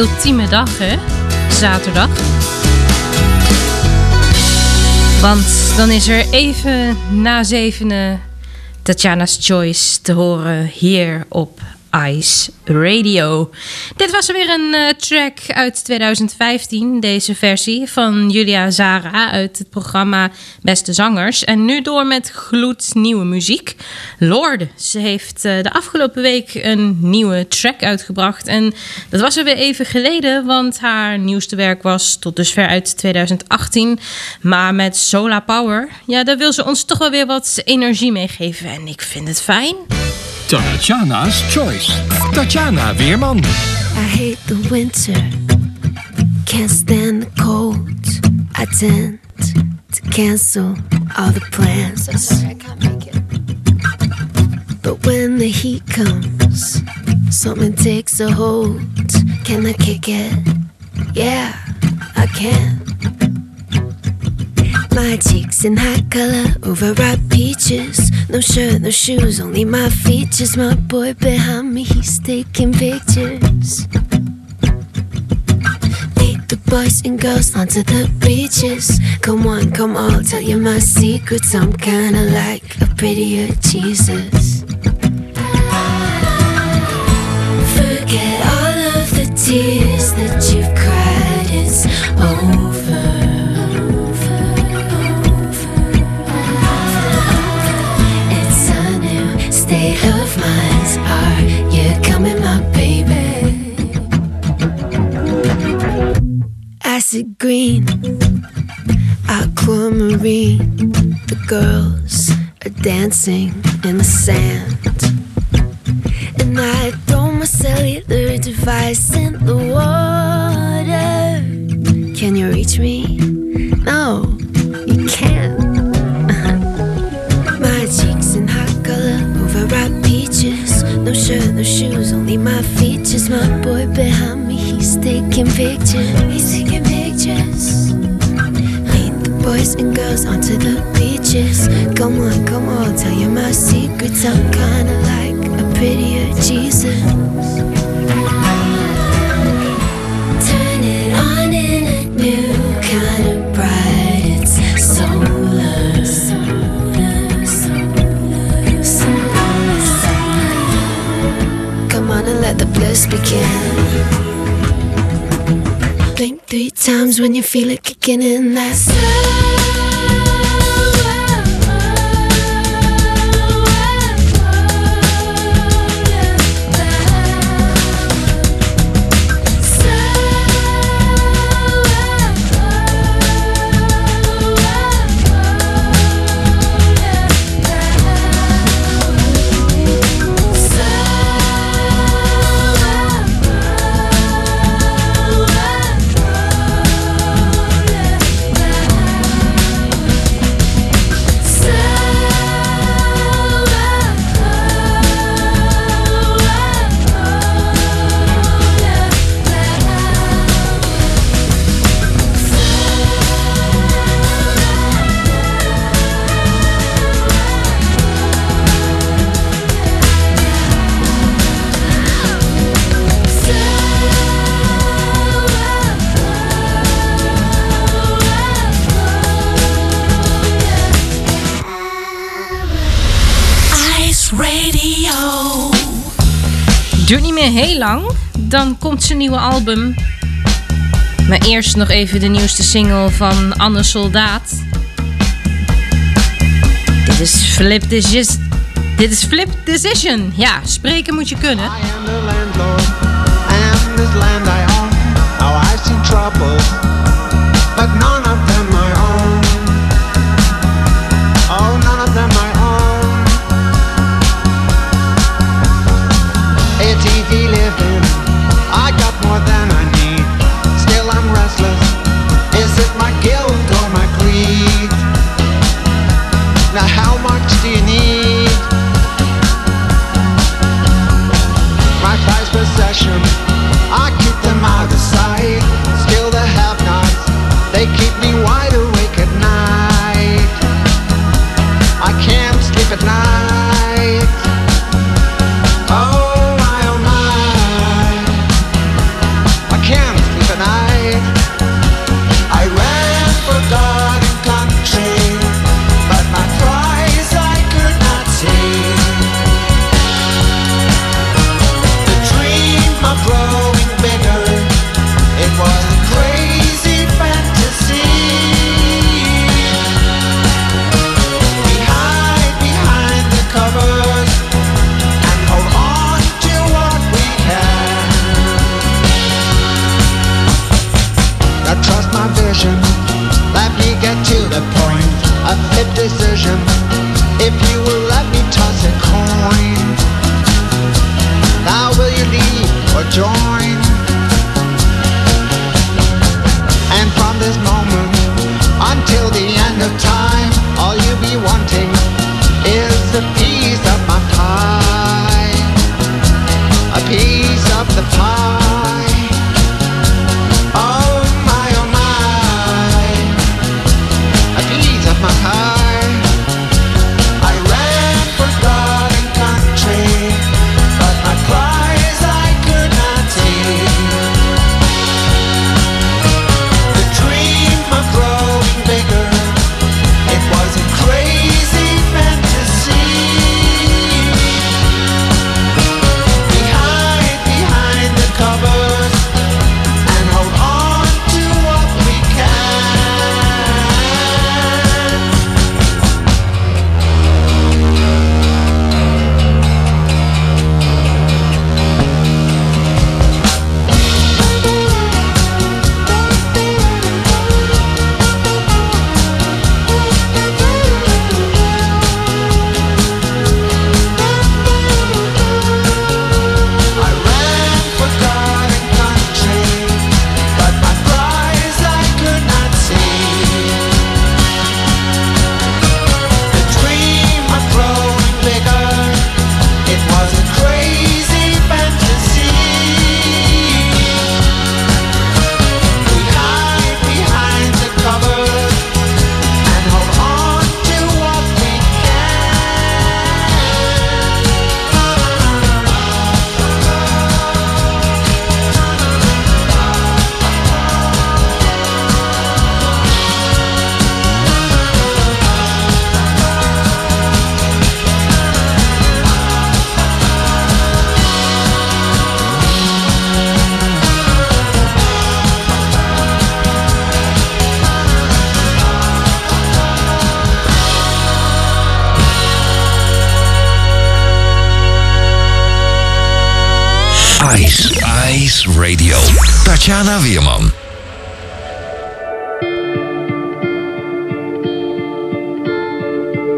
ultieme dag, hè? Zaterdag. Want dan is er even na zevenen Tatjana's Choice te horen hier op Ice Radio. Dit was weer een uh, track uit 2015, deze versie van Julia Zara uit het programma Beste Zangers. En nu door met gloednieuwe muziek. Lorde, ze heeft uh, de afgelopen week een nieuwe track uitgebracht. En dat was er weer even geleden, want haar nieuwste werk was tot dusver uit 2018. Maar met Solar Power, ja, daar wil ze ons toch wel weer wat energie meegeven. En ik vind het fijn. Tatjana's Choice. Tatjana Weerman. I hate the winter. Can't stand the cold. I tend to cancel all the plans. So sorry, I can't make it. But when the heat comes, something takes a hold. Can I kick it? Yeah, I can. My cheeks in hot color, overripe peaches. No shirt, no shoes, only my features. My boy behind me, he's taking pictures. Lead the boys and girls onto the beaches. Come on, come on, tell you my secrets. I'm kinda like a prettier Jesus. Forget all of the tears that you've state of mind. Are you coming, my baby? Acid green, aquamarine. The girls are dancing in the sand. And I throw my cellular device in the water. Can you reach me? No, you can't. No shirt, no shoes, only my features. My boy behind me, he's taking pictures. He's taking pictures. Lead the boys and girls onto the beaches. Come on, come on, tell you my secrets. I'm kinda like a prettier Jesus. Begin. Three times when you feel it kicking in. That's Ice Heel lang, dan komt zijn nieuwe album. Maar eerst nog even de nieuwste single van Anne Soldaat. Dit is Flip Decision. Dit is Flip Decision. Ja, spreken moet je kunnen. I am the landlord, Ice. Ice Radio. Tatjana Weerman.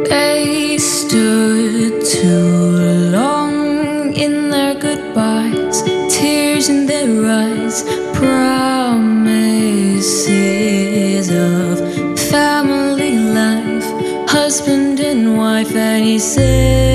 They stood too long in their goodbyes, tears in their eyes, promises of family life, husband and wife, and he said.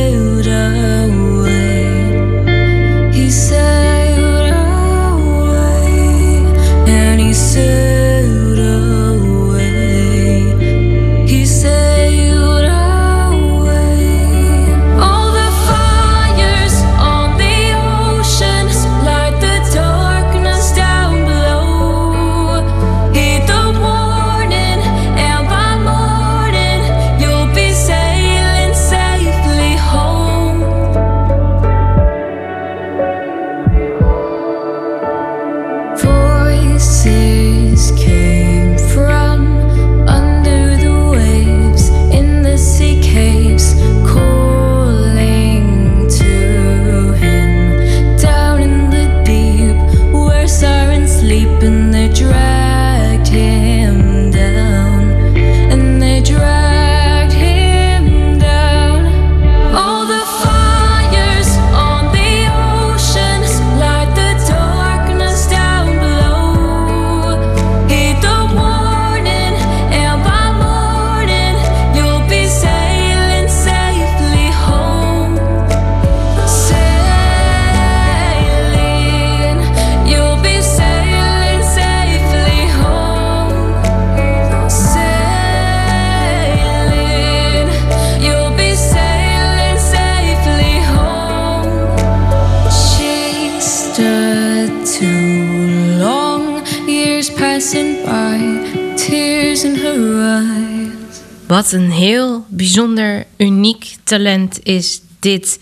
Wat een heel bijzonder, uniek talent is dit.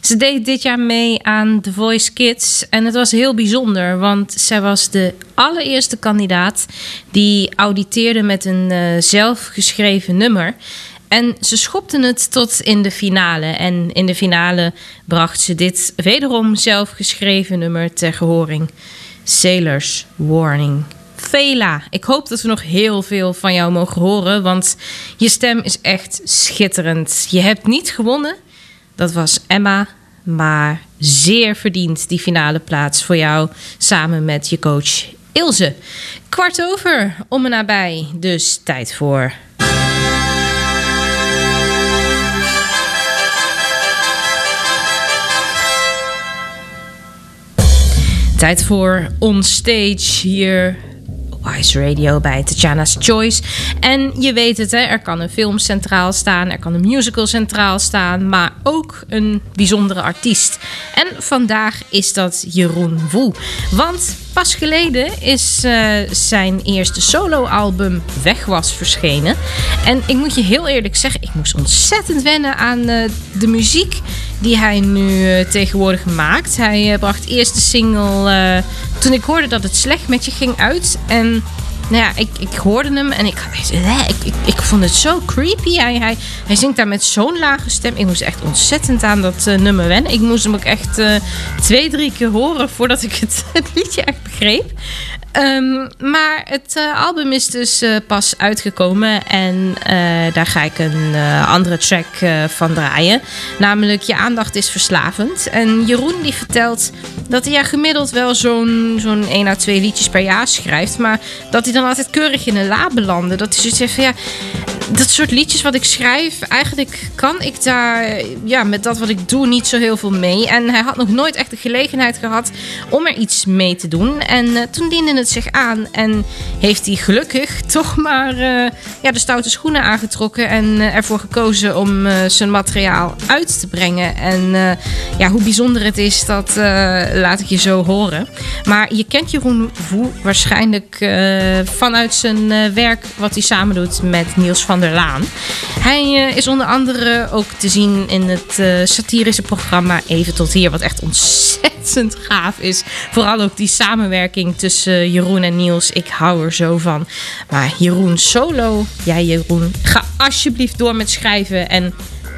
Ze deed dit jaar mee aan The Voice Kids en het was heel bijzonder, want zij was de allereerste kandidaat die auditeerde met een eh, zelfgeschreven nummer. En ze schopte het tot in de finale. En in de finale bracht ze dit wederom zelfgeschreven nummer ter gehoring: Sailors Warning. Vela. Ik hoop dat we nog heel veel van jou mogen horen, want je stem is echt schitterend. Je hebt niet gewonnen, dat was Emma, maar zeer verdiend die finale plaats voor jou samen met je coach Ilse. Kwart over om en nabij, dus tijd voor. Tijd voor Onstage hier Radio bij Tatjana's Choice. En je weet het, hè, er kan een film centraal staan, er kan een musical centraal staan, maar ook een bijzondere artiest. En vandaag is dat Jeroen Woe. Want pas geleden is uh, zijn eerste soloalbum Weg was verschenen. En ik moet je heel eerlijk zeggen, ik moest ontzettend wennen aan uh, de muziek die hij nu uh, tegenwoordig maakt. Hij bracht eerst de single toen ik hoorde dat het slecht met je ging uit. En nou ja, ik, ik hoorde hem en ik, ik, ik, ik vond het zo creepy. Hij, hij, hij zingt daar met zo'n lage stem. Ik moest echt ontzettend aan dat uh, nummer wennen. Ik moest hem ook echt uh, twee, drie keer horen voordat ik het, het liedje echt begreep. Um, maar het uh, album is dus uh, pas uitgekomen en uh, daar ga ik een andere track van draaien. Namelijk Je aandacht is verslavend. En Jeroen die vertelt dat hij ja, gemiddeld wel zo'n zo'n 1 à 2 liedjes per jaar schrijft. Maar dat hij dan altijd keurig in een la belandde. Dat hij zoiets heeft van ja, dat soort liedjes wat ik schrijf, eigenlijk kan ik daar ja, met dat wat ik doe niet zo heel veel mee. En hij had nog nooit echt de gelegenheid gehad om er iets mee te doen. En toen diende het zich aan en heeft hij gelukkig toch maar uh, ja, de stoute schoenen aangetrokken en uh, ervoor gekozen om zijn materiaal uit te brengen. En ja, hoe bijzonder het is, dat laat ik je zo horen. Maar je kent Jeroen Voe waarschijnlijk vanuit zijn werk wat hij samen doet met Niels van der Laan. Hij is onder andere ook te zien in het satirische programma Even tot hier, wat echt ontzettend gaaf is. Vooral ook die samenwerking tussen Jeroen en Niels. Ik hou er zo van. Maar Jeroen solo, jij Jeroen, ga alsjeblieft door met schrijven en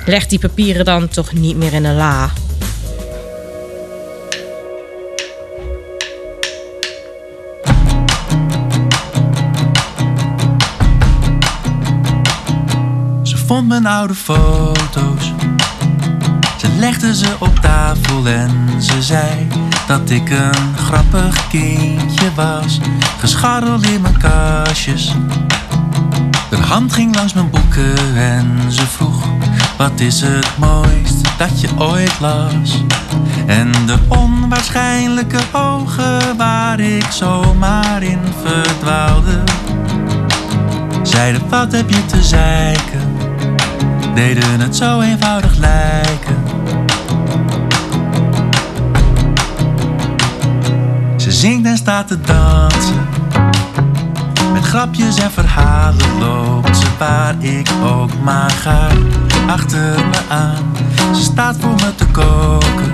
leg die papieren dan toch niet meer in een la. vond mijn oude foto's. Ze legde ze op tafel en ze zei dat ik een grappig kindje was. Gescharreld in mijn kastjes. Haar hand ging langs mijn boeken en ze vroeg: Wat is het mooist dat je ooit las? En de onwaarschijnlijke ogen waar ik zomaar in verdwaalde. Zeiden: Wat heb je te zeiken? deden het zo eenvoudig lijken. Zingt en staat te dansen. Met grapjes en verhalen loopt ze waar ik ook maar ga. Achter me aan, ze staat voor me te koken.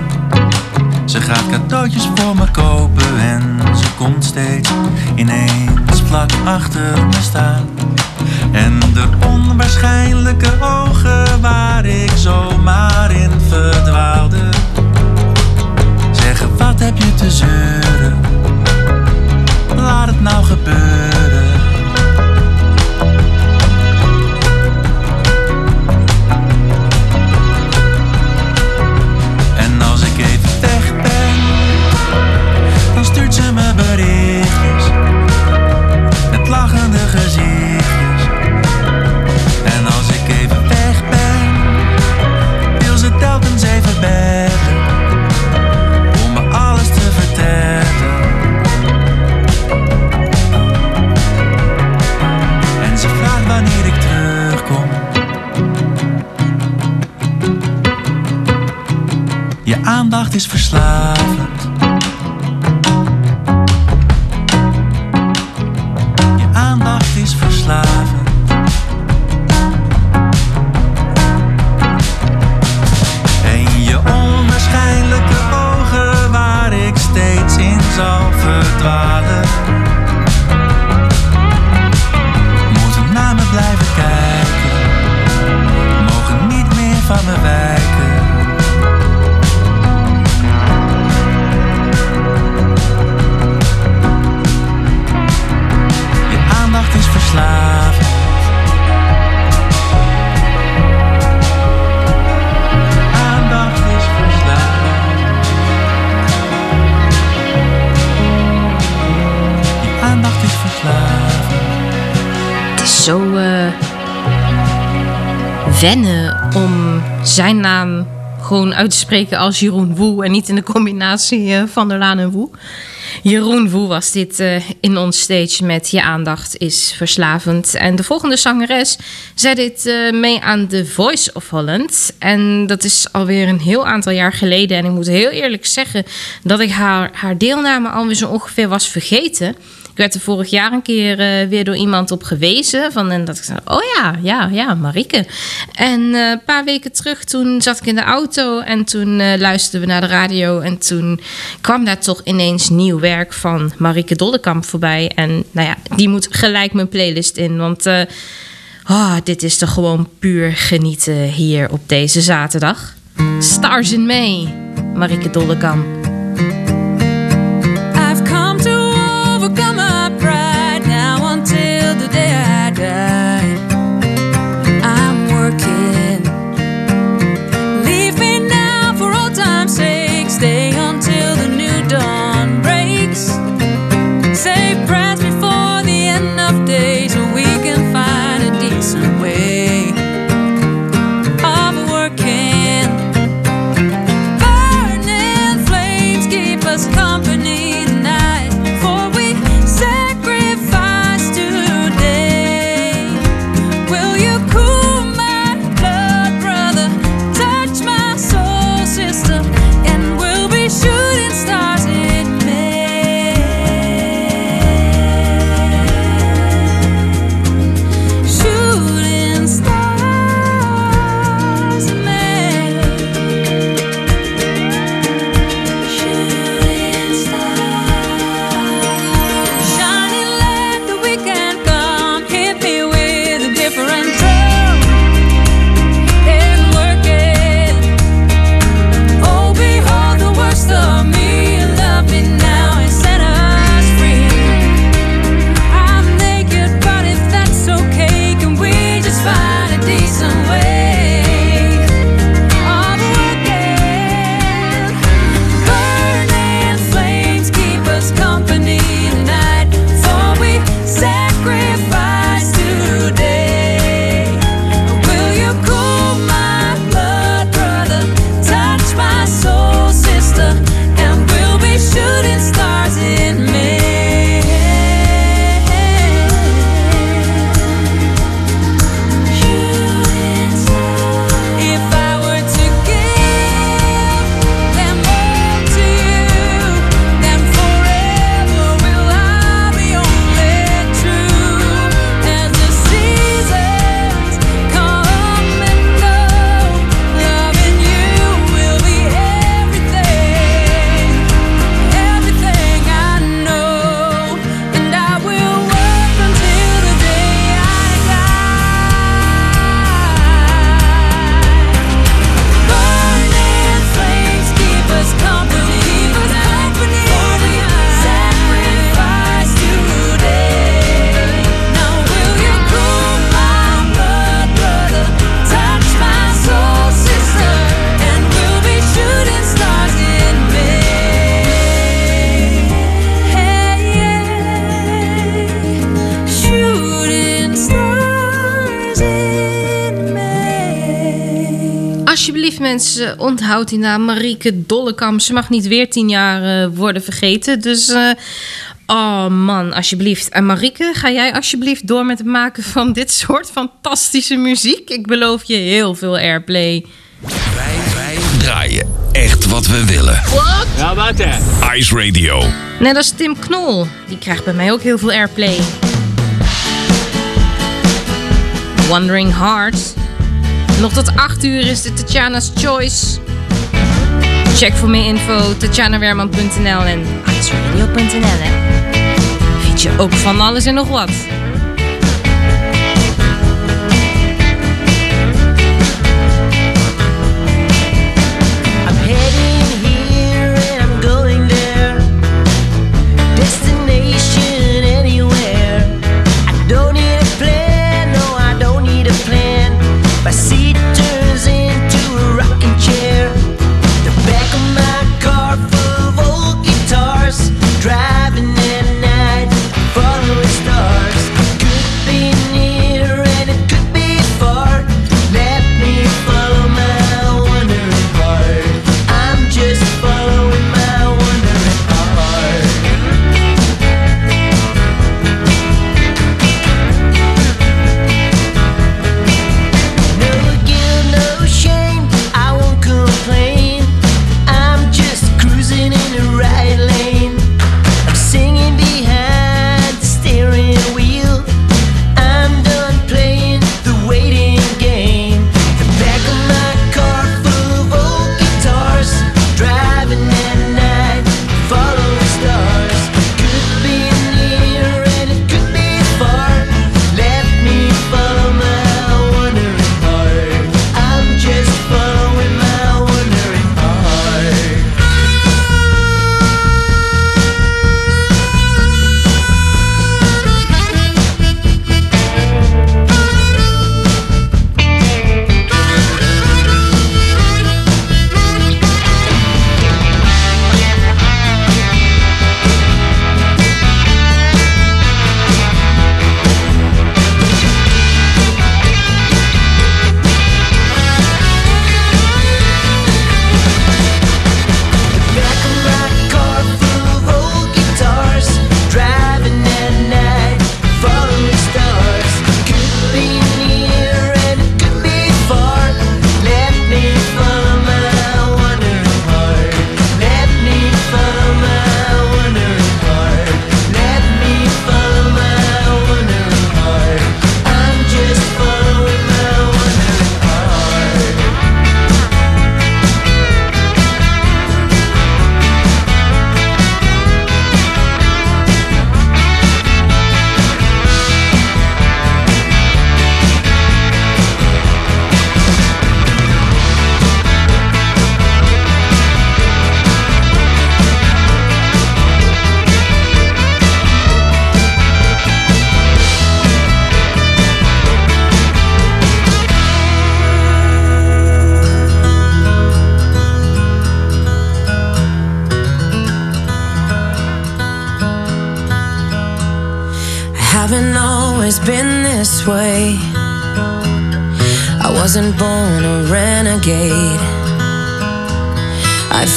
Ze gaat cadeautjes voor me kopen en ze komt steeds ineens vlak achter me staan. En de onwaarschijnlijke ogen waar ik zomaar in verdwaalde. Zeggen wat heb je te zeuren? Laat het nou gebeuren. En als ik even weg ben, dan stuurt ze me berichtjes. Aandacht is verslavend. Wennen om zijn naam gewoon uit te spreken als Jeroen Woe en niet in de combinatie eh, van der Laan en Woe. Jeroen Woe was dit uh, in ons stage met Je aandacht is verslavend. En de volgende zangeres zei dit uh, mee aan The Voice of Holland. En dat is alweer een heel aantal jaar geleden. En ik moet heel eerlijk zeggen dat ik haar, haar deelname alweer zo ongeveer was vergeten. Ik werd er vorig jaar een keer uh, weer door iemand op gewezen. Van, en dat ik zei, oh ja, ja, ja, Marike. En uh, een paar weken terug, toen zat ik in de auto en toen uh, luisterden we naar de radio. En toen kwam daar toch ineens nieuw werk van Marike Dollekamp voorbij. En nou ja, die moet gelijk mijn playlist in. Want oh, dit is toch gewoon puur genieten hier op deze zaterdag. Stars in May, Marike Dollekamp. Mensen, onthoud die naam Marieke Dollekamp. Ze mag niet weer tien jaar uh, worden vergeten. Dus, uh, oh man, alsjeblieft. En Marieke, ga jij alsjeblieft door met het maken van dit soort fantastische muziek? Ik beloof je heel veel airplay. Wij, wij draaien echt wat we willen. Wat? Ja, wat hè? Ice Radio. Net als Tim Knol. Die krijgt bij mij ook heel veel airplay. Wandering Heart. Nog tot 8 uur is de Tatjana's Choice. Check voor meer info tatjanawerman.nl en iceradio.nl. Vind je ook van alles en nog wat.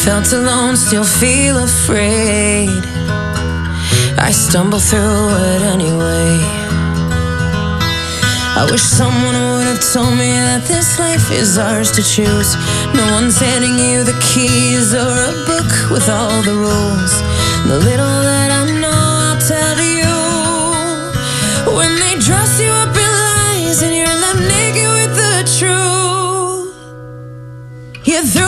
Felt alone, still feel afraid. I stumble through it anyway. I wish someone would have told me that this life is ours to choose. No one's handing you the keys or a book with all the rules. The little that I know, I'll tell you. When they dress you up in lies and you're left naked with the truth, you're through.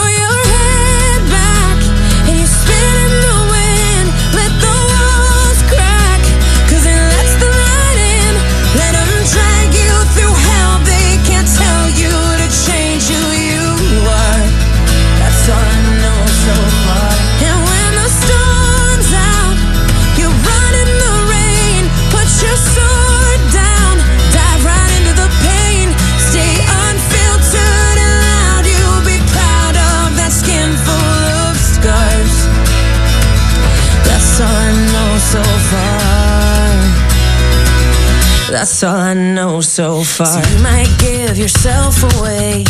That's all I know so far. So you might give yourself away.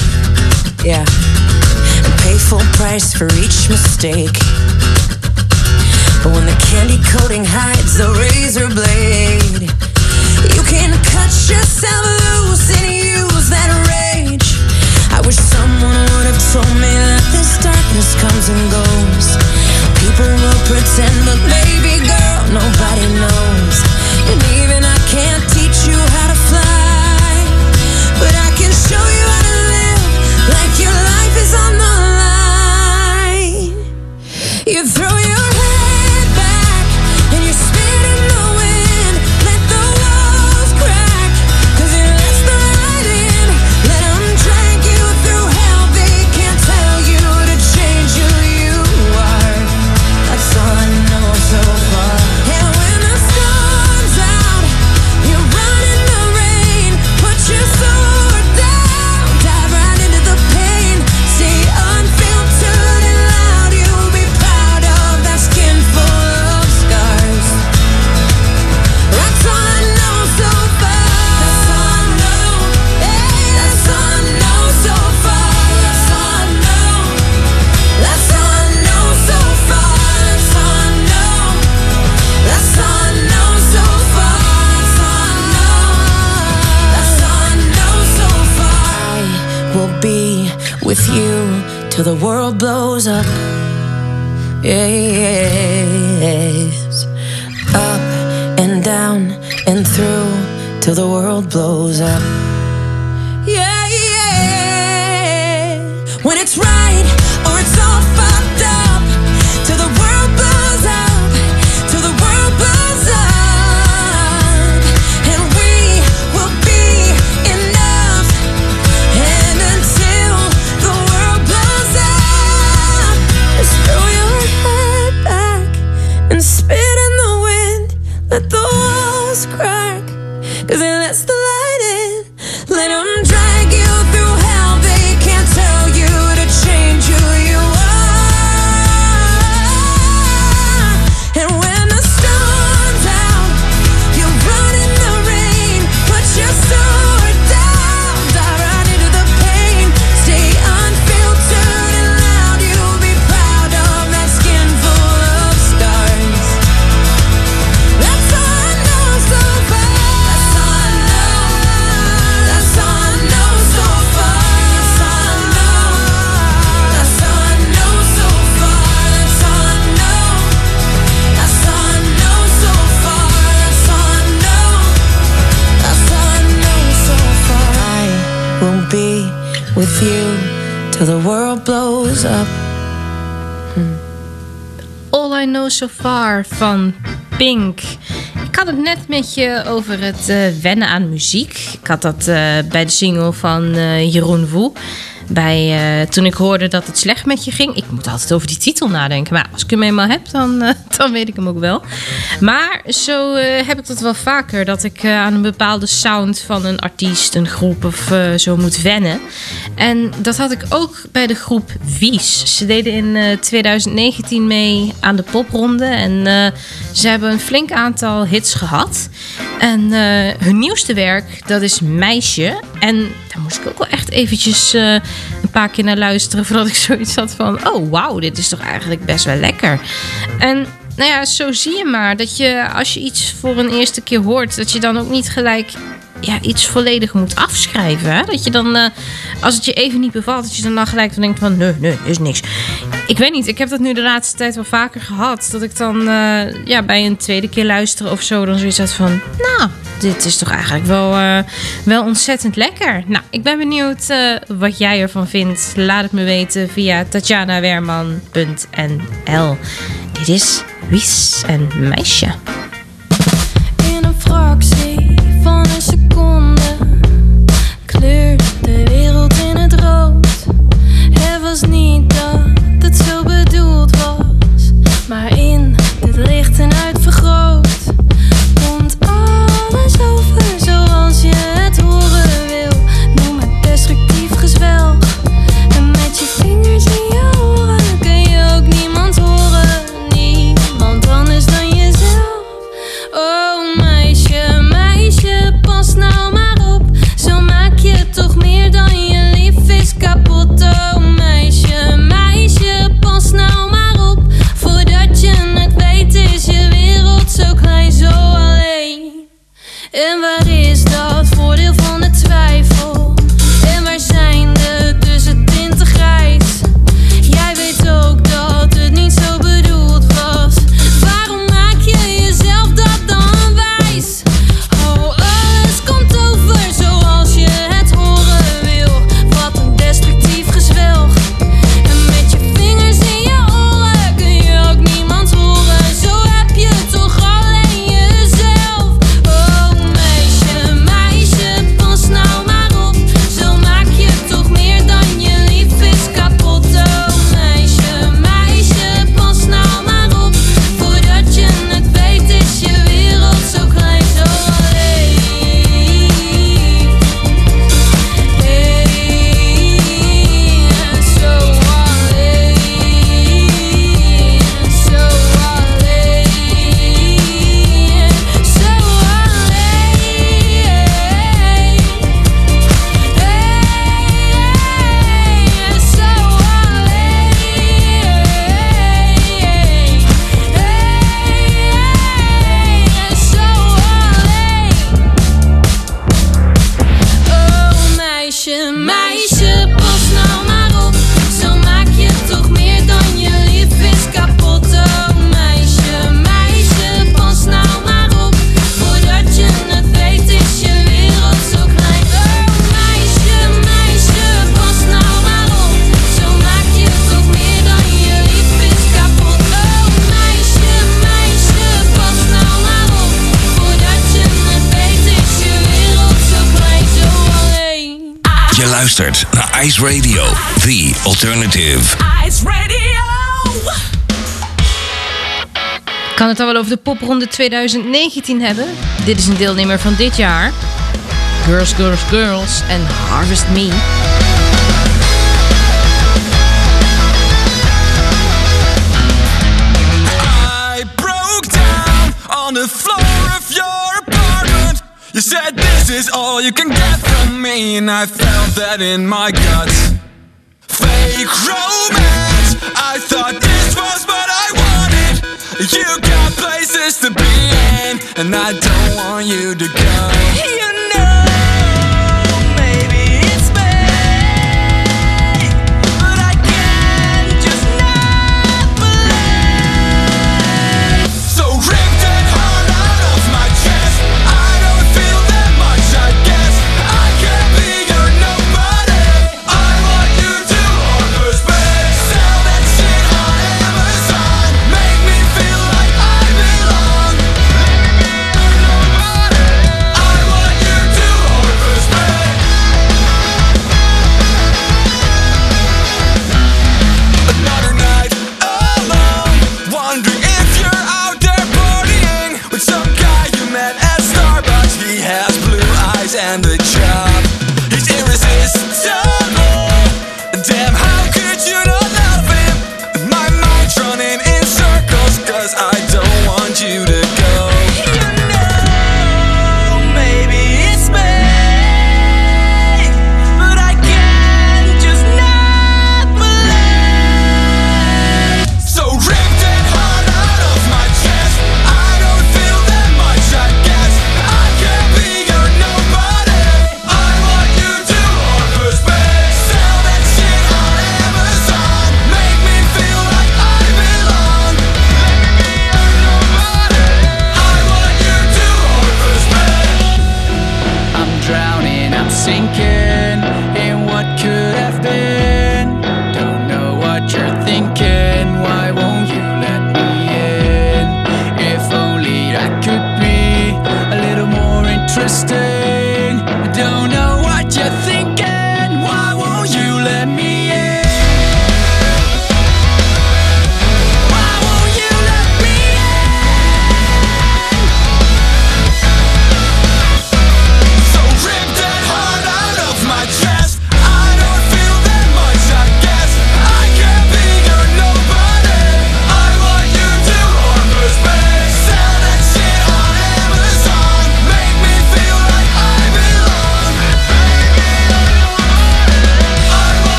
Yeah. And pay full price for each mistake. But when the candy coating hides the razor blade, you can cut yourself loose and use that rage. I wish someone would have told me that this darkness comes and goes. People will pretend, but baby girl, nobody knows. And even till the world blows up. Yes. Up and down and through till the world blows up. Yeah, yeah. When it's right. So Far van Pink. Ik had het net met je over het eh, wennen aan muziek. Ik had dat eh, bij de single van eh, Jeroen Woe bij, eh, toen ik hoorde dat het slecht met je ging. Ik moet altijd over die titel nadenken. Maar als ik hem eenmaal heb, dan, eh, dan weet ik hem ook wel. Maar zo eh, heb ik dat wel vaker. Dat ik aan een bepaalde sound van een artiest, een groep of zo moet wennen. En dat had ik ook bij de groep Wies. Ze deden in eh, 2019 mee aan de popronde. En ze hebben een flink aantal hits gehad. En hun nieuwste werk, dat is Meisje. En moest ik ook wel echt eventjes eh, een paar keer naar luisteren... voordat ik zoiets had van... oh, wauw, dit is toch eigenlijk best wel lekker. En nou ja, zo zie je maar dat je als je iets voor een eerste keer hoort... dat je dan ook niet gelijk ja, iets volledig moet afschrijven. Dat je dan, eh, als het je even niet bevalt, dat je dan, dan gelijk denkt van nee, nee, is niks. Ik weet niet, ik heb dat nu de laatste tijd wel vaker gehad. Dat ik dan eh, ja, bij een tweede keer luisteren of zo dan zoiets had van... Nou, dit is toch eigenlijk wel, eh, wel ontzettend lekker. Nou, ik ben benieuwd wat jij ervan vindt. Laat het me weten via tatjanawerman.nl. Dit is Wies en Meisje. In een fractie was niet dat het zo bedoeld was, maar Ice Radio, the alternative. Ice Radio. kan het dan wel over de popronde 2019 hebben. Dit is een deelnemer van dit jaar. Girls, Girls, Girls en Harvest Me. I broke down on the floor is all you can get from me, and I felt that in my guts. Fake romance, I thought this was what I wanted. You got places to be in, and I don't want you to go.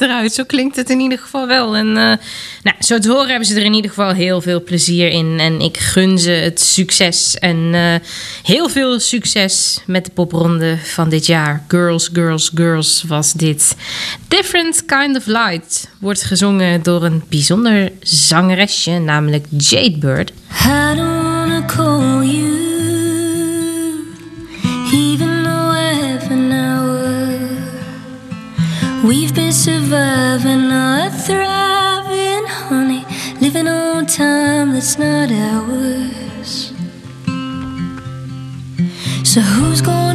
Eruit. Zo klinkt het in ieder geval wel. En uh, nou, zo te horen hebben ze er in ieder geval heel veel plezier in. En ik gun ze het succes. En uh, heel veel succes met de popronde van dit jaar. Girls, Girls, Girls was dit. Different Kind of Light wordt gezongen door een bijzonder zangeresje, namelijk Jade Bird. I don't wanna call you Even We've surviving, not thriving, honey. Living on time that's not ours. So who's gonna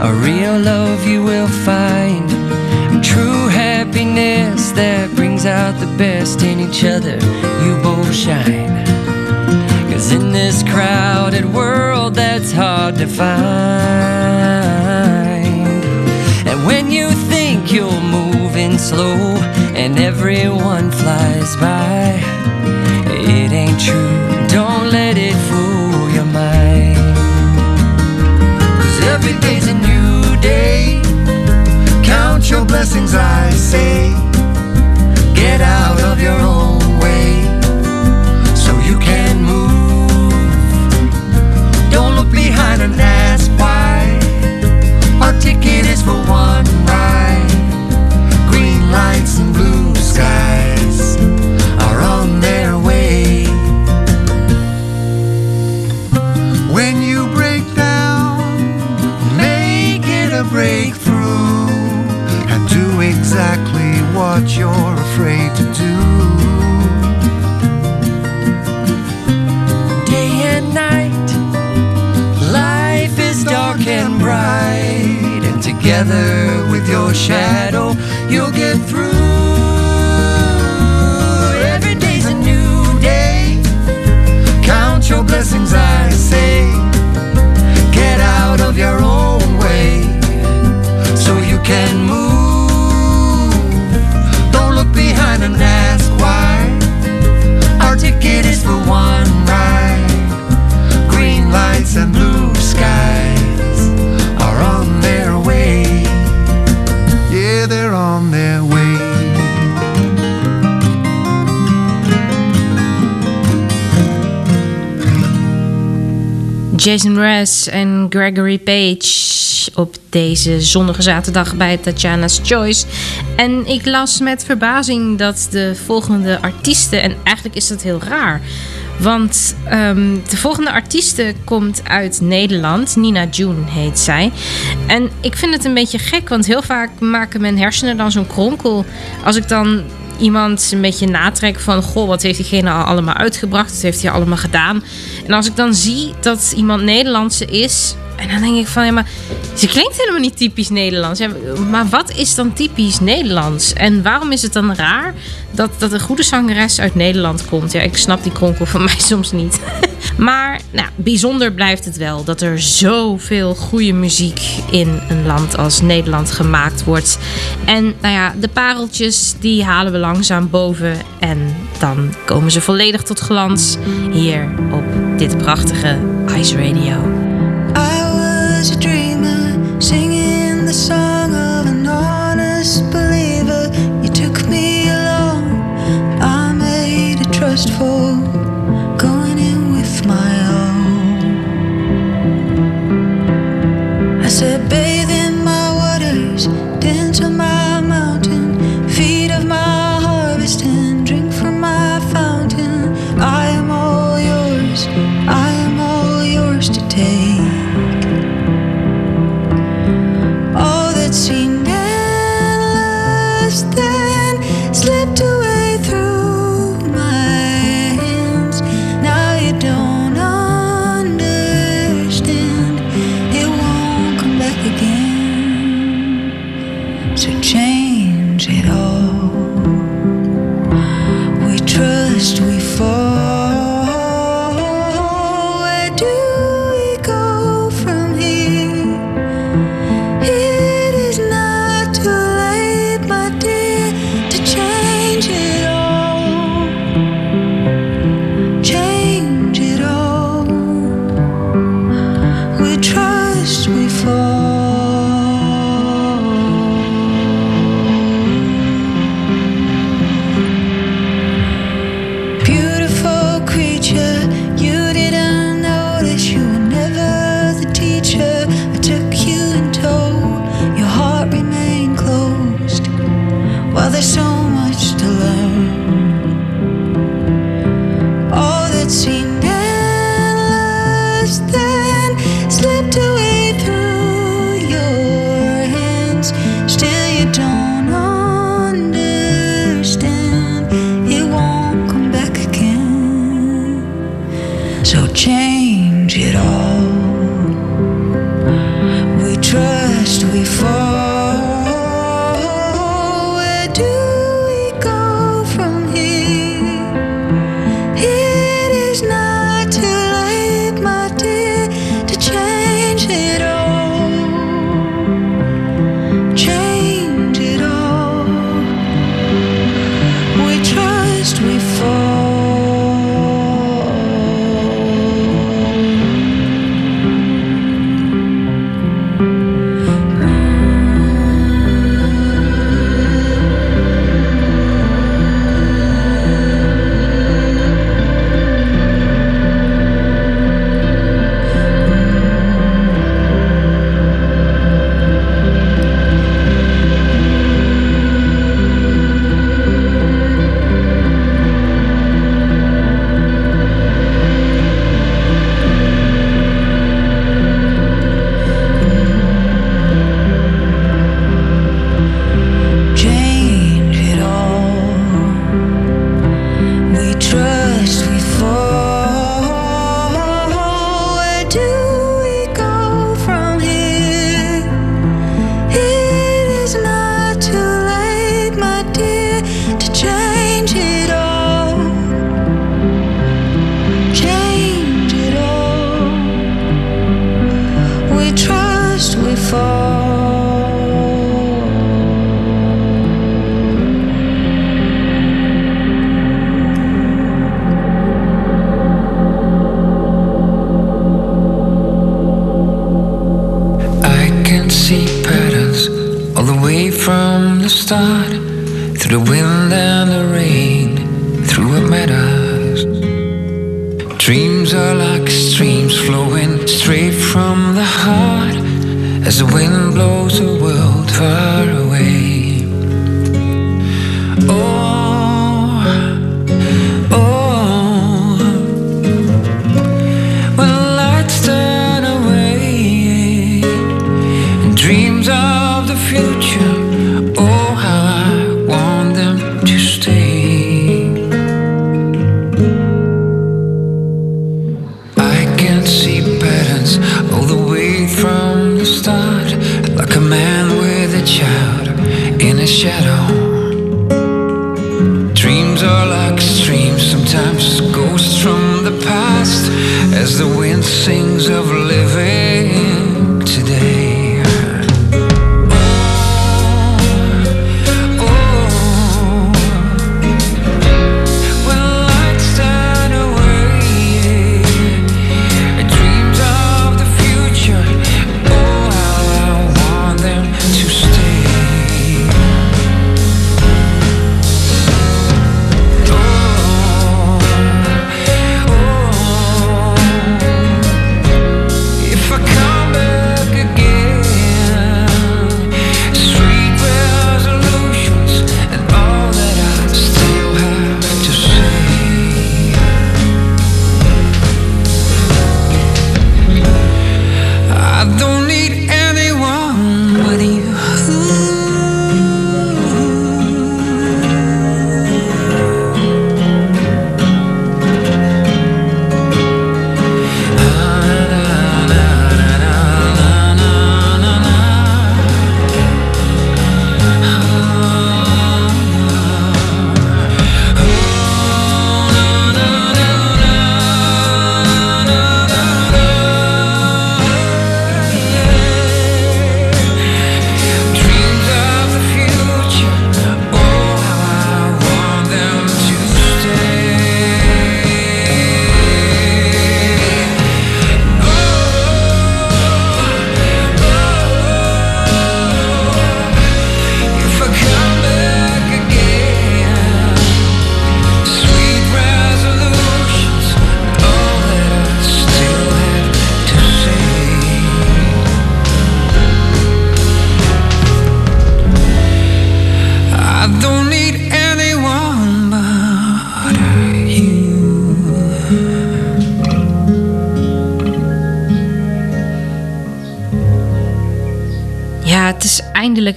a real love you will find. True happiness that brings out the best in each other. You both shine. Cause in this crowded world that's hard to find. And when you think you're moving slow and everyone flies by. It ain't true, blessings, I say. Get out of your own way so you can move. Don't look behind and ask why. Our ticket is for one together with your shadow, you'll get through. Every day's a new day. Count your blessings, I say. Jason Mraz en Gregory Page op deze zonnige zaterdag bij Tatjana's Choice. En ik las met verbazing dat de volgende artiesten, en eigenlijk is dat heel raar, want ehm, de volgende artieste komt uit Nederland. Nina June heet zij. En ik vind het een beetje gek, want heel vaak maken mijn hersenen dan zo'n kronkel. Als ik dan iemand een beetje natrek van... goh, wat heeft diegene al allemaal uitgebracht? Wat heeft hij allemaal gedaan? En als ik dan zie dat iemand Nederlandse is... en dan denk ik van, ja, maar ze klinkt helemaal niet typisch Nederlands. Ja, maar wat is dan typisch Nederlands? En waarom is het dan raar dat, dat een goede zangeres uit Nederland komt? Ja, ik snap die kronkel van mij soms niet. Maar nou, bijzonder blijft het wel dat er zoveel goede muziek in een land als Nederland gemaakt wordt. En nou ja, de pareltjes die halen we langzaam boven. En dan komen ze volledig tot glans hier op dit prachtige Ice Radio. Flowing straight from the heart as the wind blows the world far away.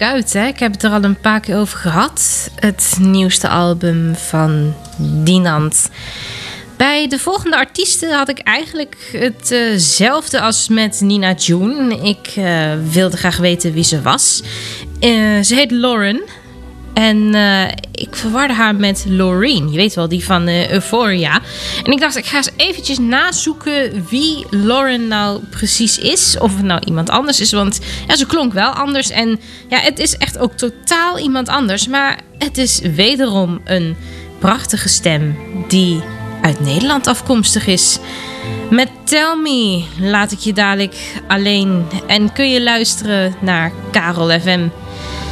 Uit. Ik heb het er al een paar keer over gehad. Het nieuwste album van Dinant. Bij de volgende artiesten had ik eigenlijk hetzelfde als met Nina June. Ik eh, wilde graag weten wie ze was. Eh, ze heet Lauren. En eh, ik verwarde haar met Laureen. Je weet wel, die van eh, Euphoria. En ik dacht, ik ga eens eventjes nazoeken wie Lauren nou precies is. Of het nou iemand anders is. Want ja, ze klonk wel anders. En ja, het is echt ook totaal iemand anders. Maar het is wederom een prachtige stem die uit Nederland afkomstig is. Met Tell Me laat ik je dadelijk alleen. En kun je luisteren naar Karel FM.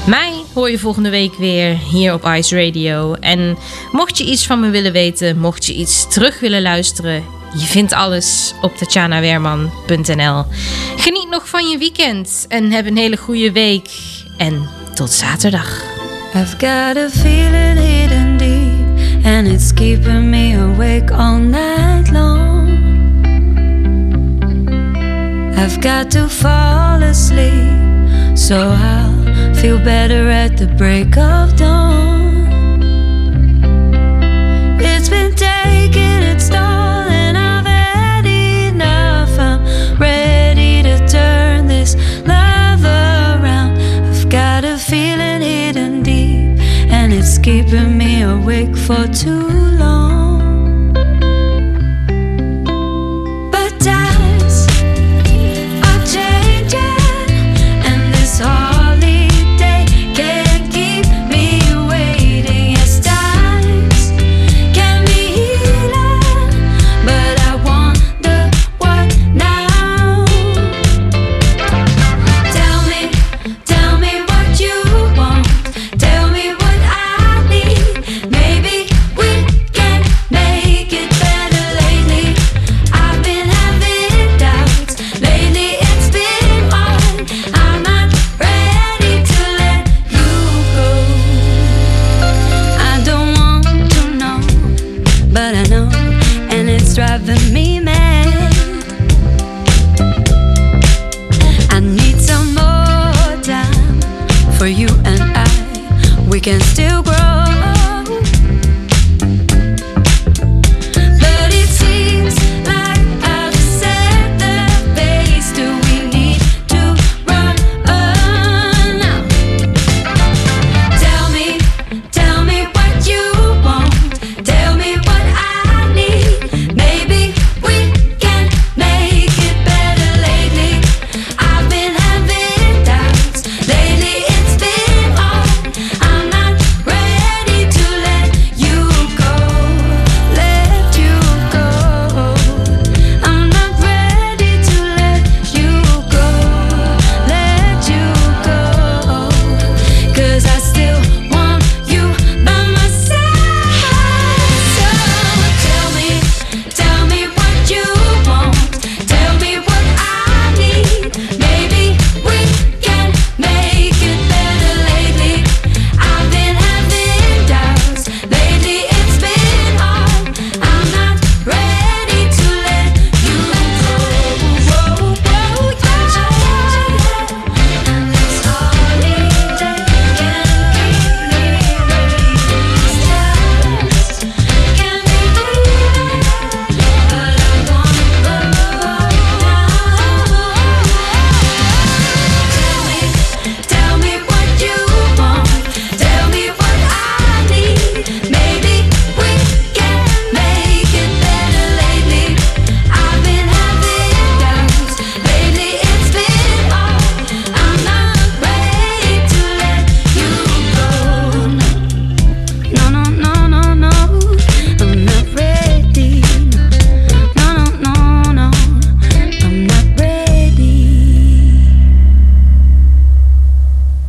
Mij hoor je volgende week weer hier op Ice Radio. En mocht je iets van me willen weten, mocht je iets terug willen luisteren, je vindt alles op tatjanawerman.nl. Geniet nog van je weekend en heb een hele goede week. En tot zaterdag. I've got a feeling hidden deep, and it's keeping me awake all night long. I've got to fall asleep, so I'll feel better at the break of dawn. It's been taking its toll, and I've had enough. I'm ready to turn this love around. I've got a feeling hidden deep, and it's keeping me awake for too long.